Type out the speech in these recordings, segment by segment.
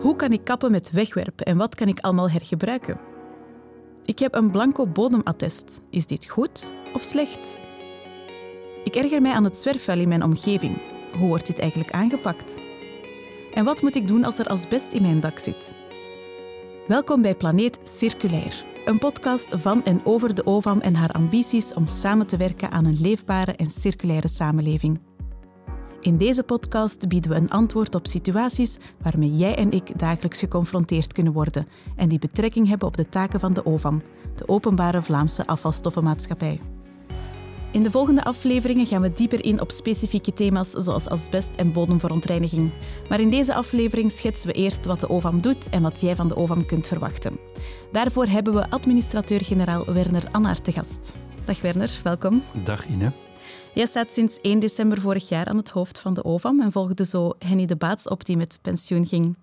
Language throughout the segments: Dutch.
Hoe kan ik kappen met wegwerpen en wat kan ik allemaal hergebruiken? Ik heb een blanco bodemattest. Is dit goed of slecht? Ik erger mij aan het zwerfvuil in mijn omgeving. Hoe wordt dit eigenlijk aangepakt? En wat moet ik doen als er asbest in mijn dak zit? Welkom bij Planeet Circulair, een podcast van en over de OVAM en haar ambities om samen te werken aan een leefbare en circulaire samenleving. In deze podcast bieden we een antwoord op situaties waarmee jij en ik dagelijks geconfronteerd kunnen worden en die betrekking hebben op de taken van de OVAM, de Openbare Vlaamse Afvalstoffenmaatschappij. In de volgende afleveringen gaan we dieper in op specifieke thema's zoals asbest en bodemverontreiniging. Maar in deze aflevering schetsen we eerst wat de OVAM doet en wat jij van de OVAM kunt verwachten. Daarvoor hebben we administrateur-generaal Werner Annaert te gast. Dag Werner, welkom. Dag Ine. Jij staat sinds 1 december vorig jaar aan het hoofd van de OVAM en volgde zo Henny de Baats op die met pensioen ging.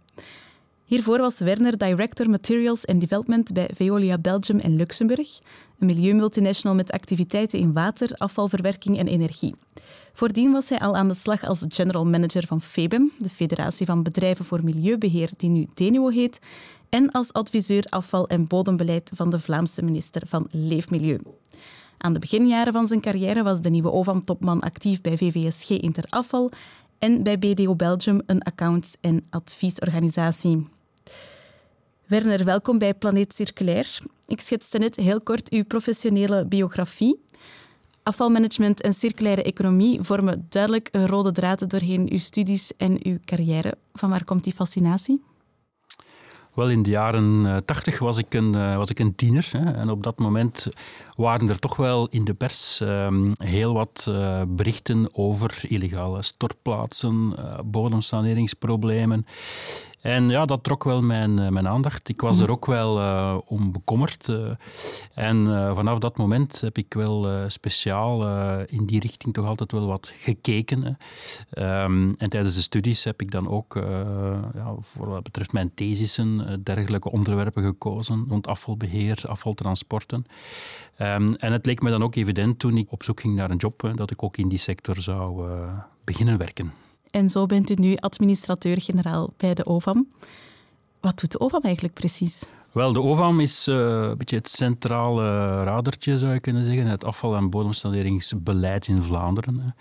Hiervoor was Werner Director Materials and Development bij Veolia Belgium en Luxemburg, een milieumultinational met activiteiten in water, afvalverwerking en energie. Voordien was hij al aan de slag als general manager van FEBEM, de Federatie van Bedrijven voor Milieubeheer, die nu DENUO heet, en als adviseur afval- en bodembeleid van de Vlaamse minister van Leefmilieu. Aan de beginjaren van zijn carrière was de nieuwe OVAM-topman actief bij VVSG Interafval en bij BDO Belgium, een accounts- en adviesorganisatie. Werner, welkom bij Planeet Circulair. Ik schetste net heel kort uw professionele biografie. Afvalmanagement en circulaire economie vormen duidelijk een rode draad doorheen uw studies en uw carrière. Van waar komt die fascinatie? Wel, in de jaren tachtig was, ik een, was ik een tiener. Hè, en op dat moment waren er toch wel in de pers um, heel wat uh, berichten over illegale stortplaatsen, uh, bodemsaneringsproblemen. En ja, dat trok wel mijn, uh, mijn aandacht. Ik was er ook wel uh, om bekommerd. Uh, en vanaf dat moment heb ik wel speciaal in die richting toch altijd wel wat gekeken. Um, en tijdens de studies heb ik dan ook, ja, voor wat betreft mijn thesissen, dergelijke onderwerpen gekozen rond afvalbeheer, afvaltransporten. Um, en het leek me dan ook evident toen ik op zoek ging naar een job, dat ik ook in die sector zou beginnen werken. En zo bent u nu administrateur-generaal bij de OVAM. Wat doet de OVAM eigenlijk precies? Wel, de OVAM is uh, een beetje het centrale radertje, zou je kunnen zeggen, het afval- en bodemsaneringsbeleid in Vlaanderen.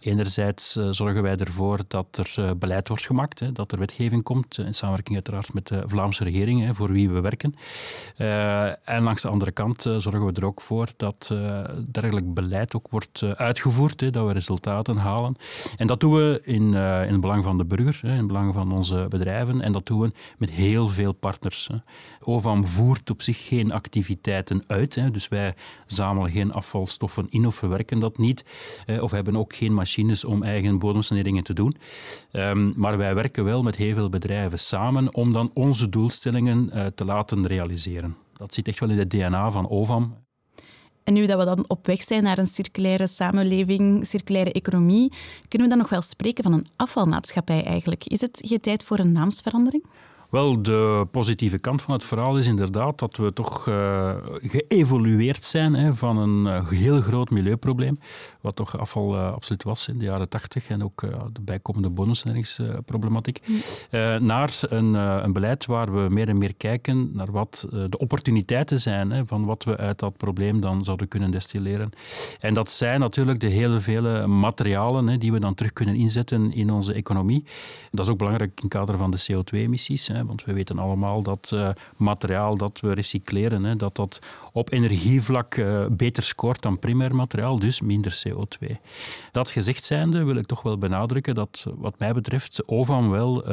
Enerzijds uh, zorgen wij ervoor dat er uh, beleid wordt gemaakt, hè, dat er wetgeving komt, in samenwerking uiteraard met de Vlaamse regering, hè, voor wie we werken. en langs de andere kant zorgen we er ook voor dat dergelijk beleid ook wordt uitgevoerd, hè, dat we resultaten halen. En dat doen we in, in het belang van de burger, in het belang van onze bedrijven, en dat doen we met heel veel partners. Hè. OVAM voert op zich geen activiteiten uit. Hè. Dus wij zamelen geen afvalstoffen in of verwerken dat niet. Eh, of hebben ook geen machines om eigen bodemsaneringen te doen. Um, maar wij werken wel met heel veel bedrijven samen om dan onze doelstellingen uh, te laten realiseren. Dat zit echt wel in het DNA van OVAM. En nu dat we dan op weg zijn naar een circulaire samenleving, circulaire economie, kunnen we dan nog wel spreken van een afvalmaatschappij eigenlijk? Is het geen tijd voor een naamsverandering? Wel, de positieve kant van het verhaal is inderdaad dat we toch uh, geëvolueerd zijn hè, van een uh, heel groot milieuprobleem, wat toch afval uh, absoluut was in de jaren tachtig en ook de bijkomende bonussaneringsproblematiek, mm. naar een, een, beleid waar we meer en meer kijken naar wat de opportuniteiten zijn hè, van wat we uit dat probleem dan zouden kunnen destilleren. En dat zijn natuurlijk de hele vele materialen hè, die we dan terug kunnen inzetten in onze economie. Dat is ook belangrijk in het kader van de CO2-emissies. Want we weten allemaal dat uh, materiaal dat we recycleren, hè, dat dat op energievlak uh, beter scoort dan primair materiaal, dus minder CO2. Dat gezegd zijnde wil ik toch wel benadrukken dat wat mij betreft OVAM wel uh,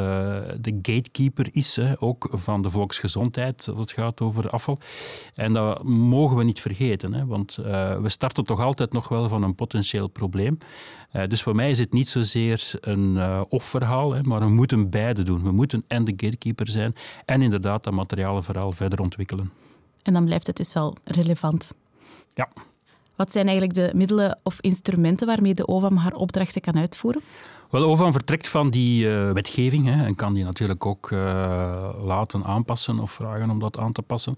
de gatekeeper is, hè, ook van de volksgezondheid als het gaat over afval. En dat mogen we niet vergeten, hè, want we starten toch altijd nog wel van een potentieel probleem. dus voor mij is het niet zozeer een of-verhaal, maar we moeten beide doen. We moeten en de gatekeeper zijn en inderdaad dat materialen vooral verder ontwikkelen. En dan blijft het dus wel relevant. Ja. Wat zijn eigenlijk de middelen of instrumenten waarmee de OVAM haar opdrachten kan uitvoeren? Wel, OVAM vertrekt van die uh, wetgeving hè, en kan die natuurlijk ook uh, laten aanpassen of vragen om dat aan te passen.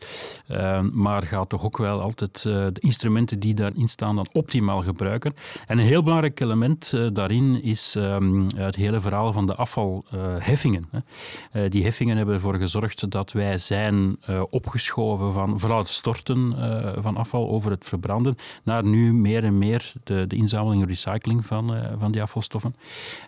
Uh, maar gaat toch ook wel altijd de instrumenten die daarin staan dan optimaal gebruiken. En een heel belangrijk element daarin is um, het hele verhaal van de afvalheffingen. die heffingen hebben ervoor gezorgd dat wij zijn opgeschoven van vooral het storten van afval over het verbranden naar nu meer en meer de, de inzameling en recycling van, van die afvalstoffen.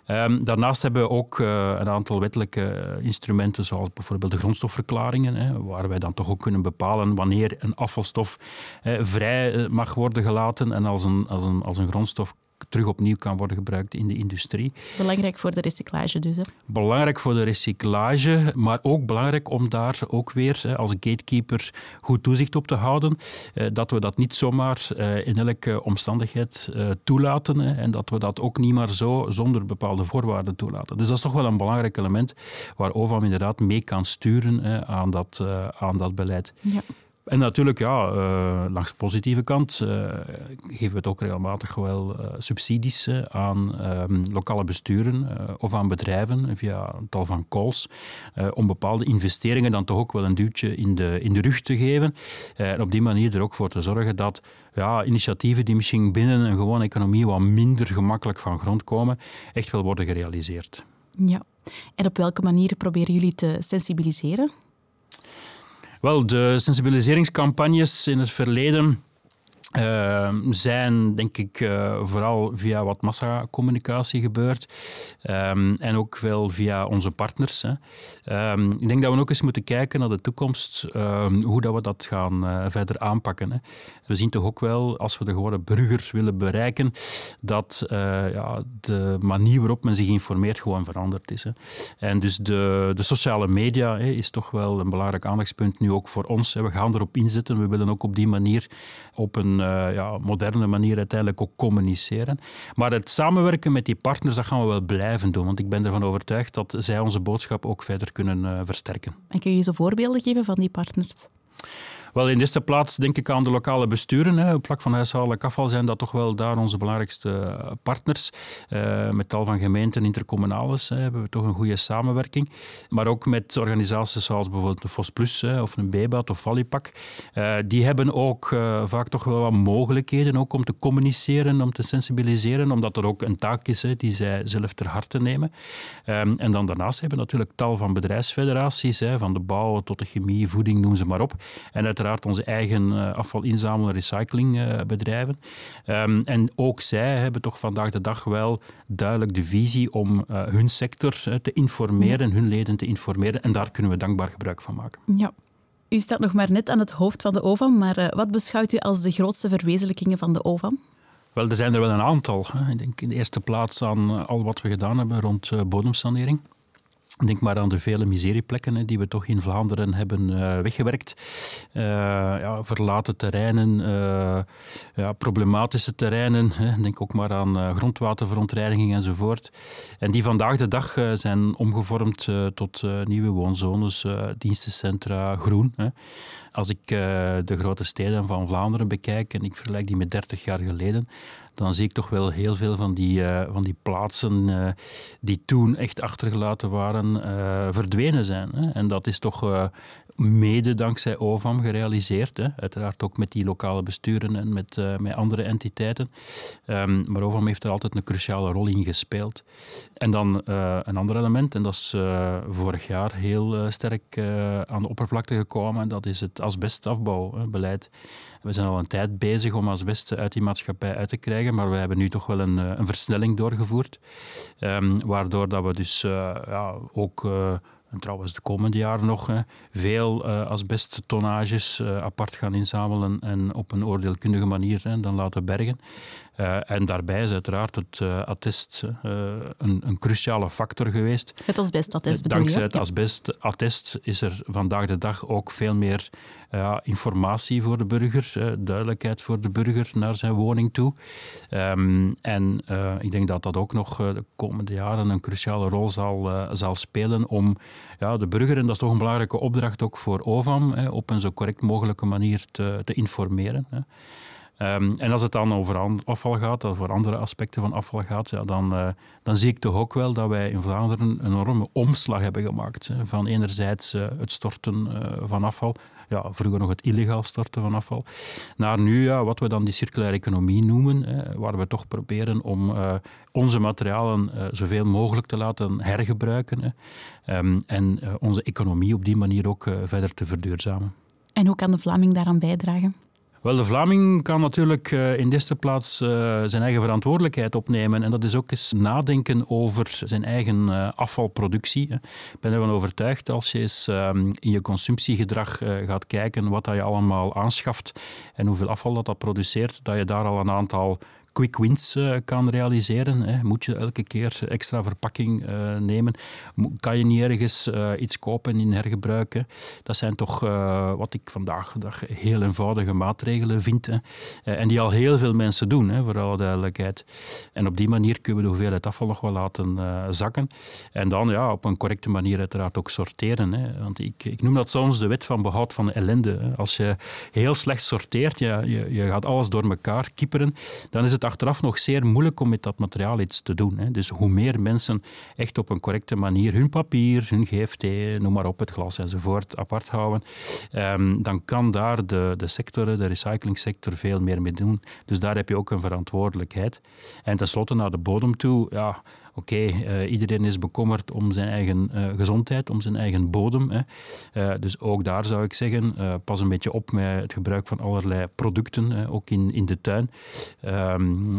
Um, daarnaast hebben we ook uh, een aantal wettelijke instrumenten, zoals bijvoorbeeld de grondstofverklaringen, hè, waar wij dan toch ook kunnen bepalen wanneer een afvalstof vrij eh, mag worden gelaten en als een, als een, als een grondstof terug opnieuw kan worden gebruikt in de industrie. Belangrijk voor de recyclage dus. Hè? Belangrijk voor de recyclage, maar ook belangrijk om daar ook weer als gatekeeper goed toezicht op te houden. Eh, dat we dat niet zomaar eh, in elke omstandigheid eh, toelaten en dat we dat ook niet maar zo zonder bepaalde voorwaarden toelaten. Dus dat is toch wel een belangrijk element waar OVAM inderdaad mee kan sturen aan, dat, aan dat beleid. Ja. En natuurlijk, ja, uh, langs de positieve kant uh, geven we het ook regelmatig wel uh, subsidies aan ehm, lokale besturen of aan bedrijven via een tal van calls om bepaalde investeringen dan toch ook wel een duwtje in de, in de rug te geven. en op die manier er ook voor te zorgen dat ja, initiatieven die misschien binnen een gewone economie wat minder gemakkelijk van grond komen, echt wel worden gerealiseerd. Ja. En op welke manier proberen jullie te sensibiliseren? Wel, de sensibiliseringscampagnes in het verleden uh, zijn, denk ik, uh, vooral via wat massacommunicatie gebeurd. Um, en ook wel via onze partners. Hè. Um, ik denk dat we ook eens moeten kijken naar de toekomst, hoe dat we dat gaan uh, verder aanpakken. Hè. We zien toch ook wel, als we de gewone burger willen bereiken, dat uh, ja, de manier waarop men zich informeert gewoon veranderd is. Hè. En dus de, de sociale media hè, is toch wel een belangrijk aandachtspunt nu ook voor ons. We gaan erop inzetten. We willen ook op die manier op een ja, moderne manier uiteindelijk ook communiceren. Maar het samenwerken met die partners, dat gaan we wel blijven doen. Want ik ben ervan overtuigd dat zij onze boodschap ook verder kunnen uh, versterken. En kun je zo voorbeelden geven van die partners? Wel, in eerste plaats denk ik aan de lokale besturen. Hè. Op vlak van huishoudelijk afval zijn dat toch wel daar onze belangrijkste partners. Uh, met tal van gemeenten, intercommunales hebben we toch een goede samenwerking. Maar ook met organisaties zoals bijvoorbeeld de FOS Plus hè, of een BEBAT of Valipak. Uh, die hebben ook vaak toch wel wat mogelijkheden ook om te communiceren, om te sensibiliseren, omdat er ook een taak is hè, die zij zelf ter harte nemen. Um, en dan daarnaast hebben we natuurlijk tal van bedrijfsfederaties, hè, van de bouw tot de chemie, voeding, noem ze maar op. En uit uiteraard onze eigen uh, afvalinzamel- en recyclingbedrijven. Um, en ook zij hebben toch vandaag de dag wel duidelijk de visie om uh, hun sector uh, te informeren, hun leden te informeren. En daar kunnen we dankbaar gebruik van maken. Ja. U staat nog maar net aan het hoofd van de OVAM, maar wat beschouwt u als de grootste verwezenlijkingen van de OVAM? Wel, er zijn er wel een aantal. Ik denk in de eerste plaats aan al wat we gedaan hebben rond bodemsanering. Denk maar aan de vele miserieplekken die we toch in Vlaanderen hebben uh, weggewerkt. Uh, ja, verlaten terreinen, uh, ja, problematische terreinen. Denk ook maar aan grondwaterverontreiniging enzovoort. En die vandaag de dag zijn omgevormd tot nieuwe woonzones, dienstencentra, groen. Als ik de grote steden van Vlaanderen bekijk en ik vergelijk die met 30 jaar geleden, dan zie ik toch wel heel veel van die, van die plaatsen die toen echt achtergelaten waren, uh, verdwenen zijn. Hè. En dat is toch mede dankzij OVAM gerealiseerd. Hè. Uiteraard ook met die lokale besturen en met, met andere entiteiten. Um, maar OVAM heeft er altijd een cruciale rol in gespeeld. En dan een ander element, en dat is vorig jaar heel sterk aan de oppervlakte gekomen, dat is het asbestafbouwbeleid. We zijn al een tijd bezig om asbest uit die maatschappij uit te krijgen, maar we hebben nu toch wel een, eh, een versnelling doorgevoerd, um, waardoor dat we dus uh, ja, ook... En trouwens de komende jaren nog veel uh, asbesttonnages uh, apart gaan inzamelen en op een oordeelkundige manier dan laten bergen. Uh, en daarbij is uiteraard het attest een, een, cruciale factor geweest. Het asbestattest bedoel Dankzij het asbestattest is er vandaag de dag ook veel meer informatie voor de burger, duidelijkheid voor de burger naar zijn woning toe. Um, en ik denk dat dat ook nog de komende jaren een cruciale rol zal, zal spelen om ja, de burger, en dat is toch een belangrijke opdracht ook voor OVAM, op een zo correct mogelijke manier te, te informeren. Hè. Ehm, en als het dan over afval gaat, over andere aspecten van afval gaat, ja, dan, dan zie ik toch ook wel dat wij in Vlaanderen een enorme omslag hebben gemaakt. Van enerzijds het storten van afval, ja, vroeger nog het illegaal storten van afval, naar nu ja, wat we dan die circulaire economie noemen, waar we toch proberen om onze materialen zoveel mogelijk te laten hergebruiken ehm, en onze economie op die manier ook verder te verduurzamen. En hoe kan de Vlaming daaraan bijdragen? Wel, de Vlaming kan natuurlijk in de eerste plaats zijn eigen verantwoordelijkheid opnemen. En dat is ook eens nadenken over zijn eigen afvalproductie. Ik ben ervan overtuigd als je eens ehm, in je consumptiegedrag gaat kijken wat je allemaal aanschaft en hoeveel afval dat, dat produceert, dat je daar al een aantal quick wins uh, kan realiseren. Hè. Moet je elke keer extra verpakking uh, nemen? Kan je niet ergens uh, iets kopen in hergebruiken? Dat zijn toch wat ik vandaag de heel eenvoudige maatregelen vind. Hè. en die al heel veel mensen doen, hè, voor alle duidelijkheid. En op die manier kunnen we de hoeveelheid afval nog wel laten zakken. En dan ja, op een correcte manier uiteraard ook sorteren. Hè. Want ik, ik noem dat soms de wet van behoud van de ellende. Als je heel slecht sorteert, ja, je, je gaat alles door elkaar kieperen, dan is het achteraf nog zeer moeilijk om met dat materiaal iets te doen. Hè. Dus hoe meer mensen echt op een correcte manier hun papier, hun GFT, noem maar op, het glas enzovoort, apart houden, um, dan kan daar de, de sector, de recyclingsector, veel meer mee doen. Dus daar heb je ook een verantwoordelijkheid. En tenslotte naar de bodem toe, ja, oké, uh, iedereen is bekommerd om zijn eigen uh, gezondheid, om zijn eigen bodem. Hè. Uh, dus ook daar zou ik zeggen, pas een beetje op met het gebruik van allerlei producten, ook in, in de tuin. Um,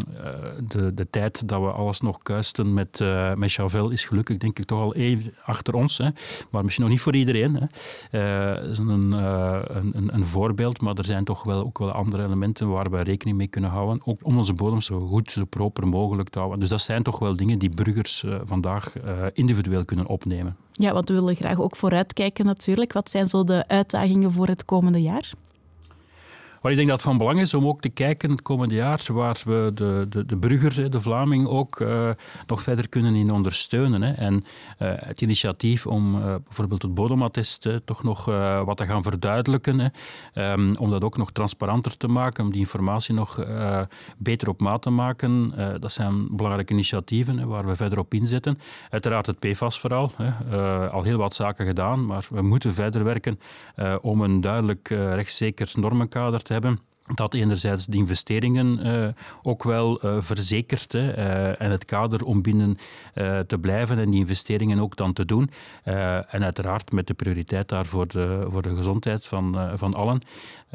de, de tijd dat we alles nog kuisten met, met Chavel is gelukkig denk ik toch al even achter ons. Hè. Maar misschien nog niet voor iedereen. Hè. is een, een, een, voorbeeld, maar er zijn toch wel ook wel andere elementen waar we rekening mee kunnen houden. Ook om onze bodem zo goed, zo proper mogelijk te houden. Dus dat zijn toch wel dingen die burgers uh, vandaag uh, individueel kunnen opnemen. Ja, want we willen graag ook vooruitkijken natuurlijk. Wat zijn zo de uitdagingen voor het komende jaar? Maar ik denk dat het van belang is om ook te kijken het komende jaar waar we de, de, de burger, de Vlaming, ook uh, nog verder kunnen in ondersteunen. Hè. En uh, het initiatief om uh, bijvoorbeeld het bodemattest toch nog wat te gaan verduidelijken, hè. Um, om dat ook nog transparanter te maken, om die informatie nog beter op maat te maken. dat zijn belangrijke initiatieven hè, waar we verder op inzetten. Uiteraard het PFAS-verhaal. al heel wat zaken gedaan, maar we moeten verder werken om een duidelijk rechtszeker normenkader te hebben dat enerzijds de investeringen uh, ook wel uh, verzekert hè, uh, en het kader om binnen te blijven en die investeringen ook dan te doen. en uiteraard met de prioriteit daar voor de, voor de gezondheid van, van allen.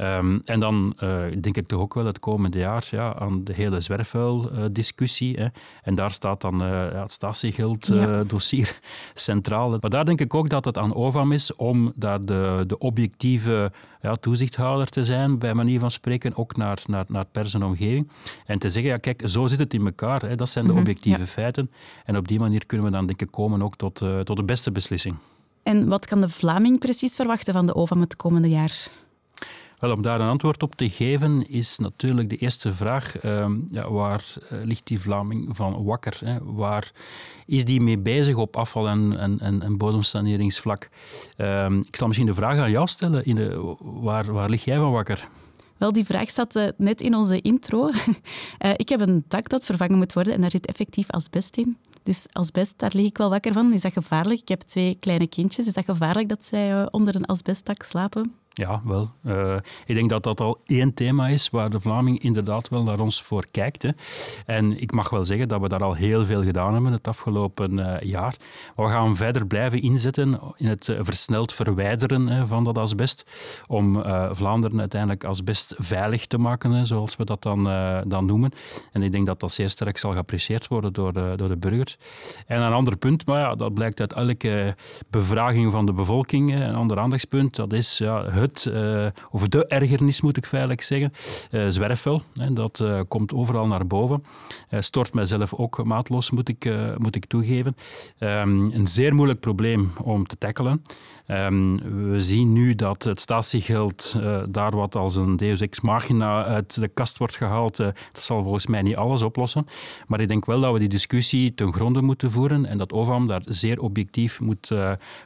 Um, en dan denk ik toch ook wel het komende jaar ja, aan de hele zwerfvuildiscussie. en daar staat dan het statiegeld-dossier ja. centraal. Maar daar denk ik ook dat het aan OVAM is om daar de, de objectieve ja, toezichthouder te zijn, bij manier van spreken, ook naar, naar, naar pers en omgeving. En te zeggen, ja, kijk, zo zit het in elkaar. Hè. Dat zijn de mhm, objectieve feiten. En op die manier kunnen we dan denk ik komen ook tot, uh, tot de beste beslissing. En wat kan de Vlaming precies verwachten van de OVAM het komende jaar? Wel, om daar een antwoord op te geven, is natuurlijk de eerste vraag: uh, ja, waar uh, ligt die Vlaming van wakker? Hè? Waar is die mee bezig op afval- en, en, bodemsaneringsvlak? Uh, ik zal misschien de vraag aan jou stellen: in waar, waar lig jij van wakker? Wel, die vraag zat uh, net in onze intro. Uh, ik heb een dak dat vervangen moet worden en daar zit effectief asbest in. Dus asbest, daar lig ik wel wakker van. Is dat gevaarlijk? Ik heb twee kleine kindjes. Is dat gevaarlijk dat zij onder een asbestdak slapen? Ja, wel. Uh, ik denk dat dat al één thema is waar de Vlaming inderdaad wel naar ons voor kijkt. Hè. En ik mag wel zeggen dat we daar al heel veel gedaan hebben het afgelopen uh, jaar. We gaan verder blijven inzetten in het uh, versneld verwijderen van dat asbest. Om Vlaanderen uiteindelijk asbest veilig te maken, zoals we dat dan, dan noemen. En ik denk dat dat zeer sterk zal geapprecieerd worden door de, door de burgers. En een ander punt, maar ja, dat blijkt uit elke bevraging van de bevolking, een ander aandachtspunt, dat is ja, het uh, of de ergernis moet ik feitelijk zeggen, uh, zwerfvuil. Hè, dat uh, komt overal naar boven. stort mijzelf ook maatloos, moet ik, moet ik toegeven. Um, een zeer moeilijk probleem om te tackelen. Ehm, we zien nu dat het statiegeld daar wat als een deus ex machina uit de kast wordt gehaald. Dat zal volgens mij niet alles oplossen. Maar ik denk wel dat we die discussie ten gronde moeten voeren en dat OVAM daar zeer objectief moet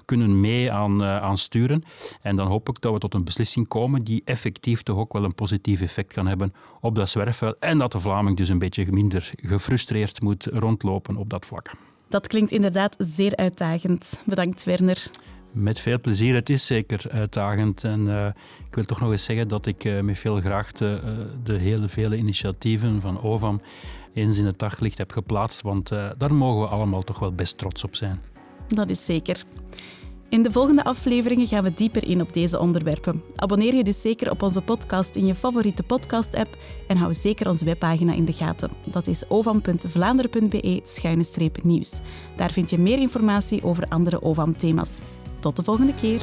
kunnen mee aan, aan sturen. En dan hoop ik dat we tot een beslissing komen die effectief toch ook wel een positief effect kan hebben op dat zwerfvuil en dat de Vlaming dus een beetje minder gefrustreerd moet rondlopen op dat vlak. Dat klinkt inderdaad zeer uitdagend. Bedankt, Werner. Met veel plezier. Het is zeker uitdagend. En uh, ik wil toch nog eens zeggen dat ik uh, met veel graagte uh, de hele vele initiatieven van OVAM eens in het daglicht heb geplaatst. Want daar mogen we allemaal toch wel best trots op zijn. Dat is zeker. In de volgende afleveringen gaan we dieper in op deze onderwerpen. Abonneer je dus zeker op onze podcast in je favoriete podcast-app en hou zeker onze webpagina in de gaten. Dat is ovam.vlaanderen.be-nieuws. Daar vind je meer informatie over andere OVAM-thema's. Tot de volgende keer.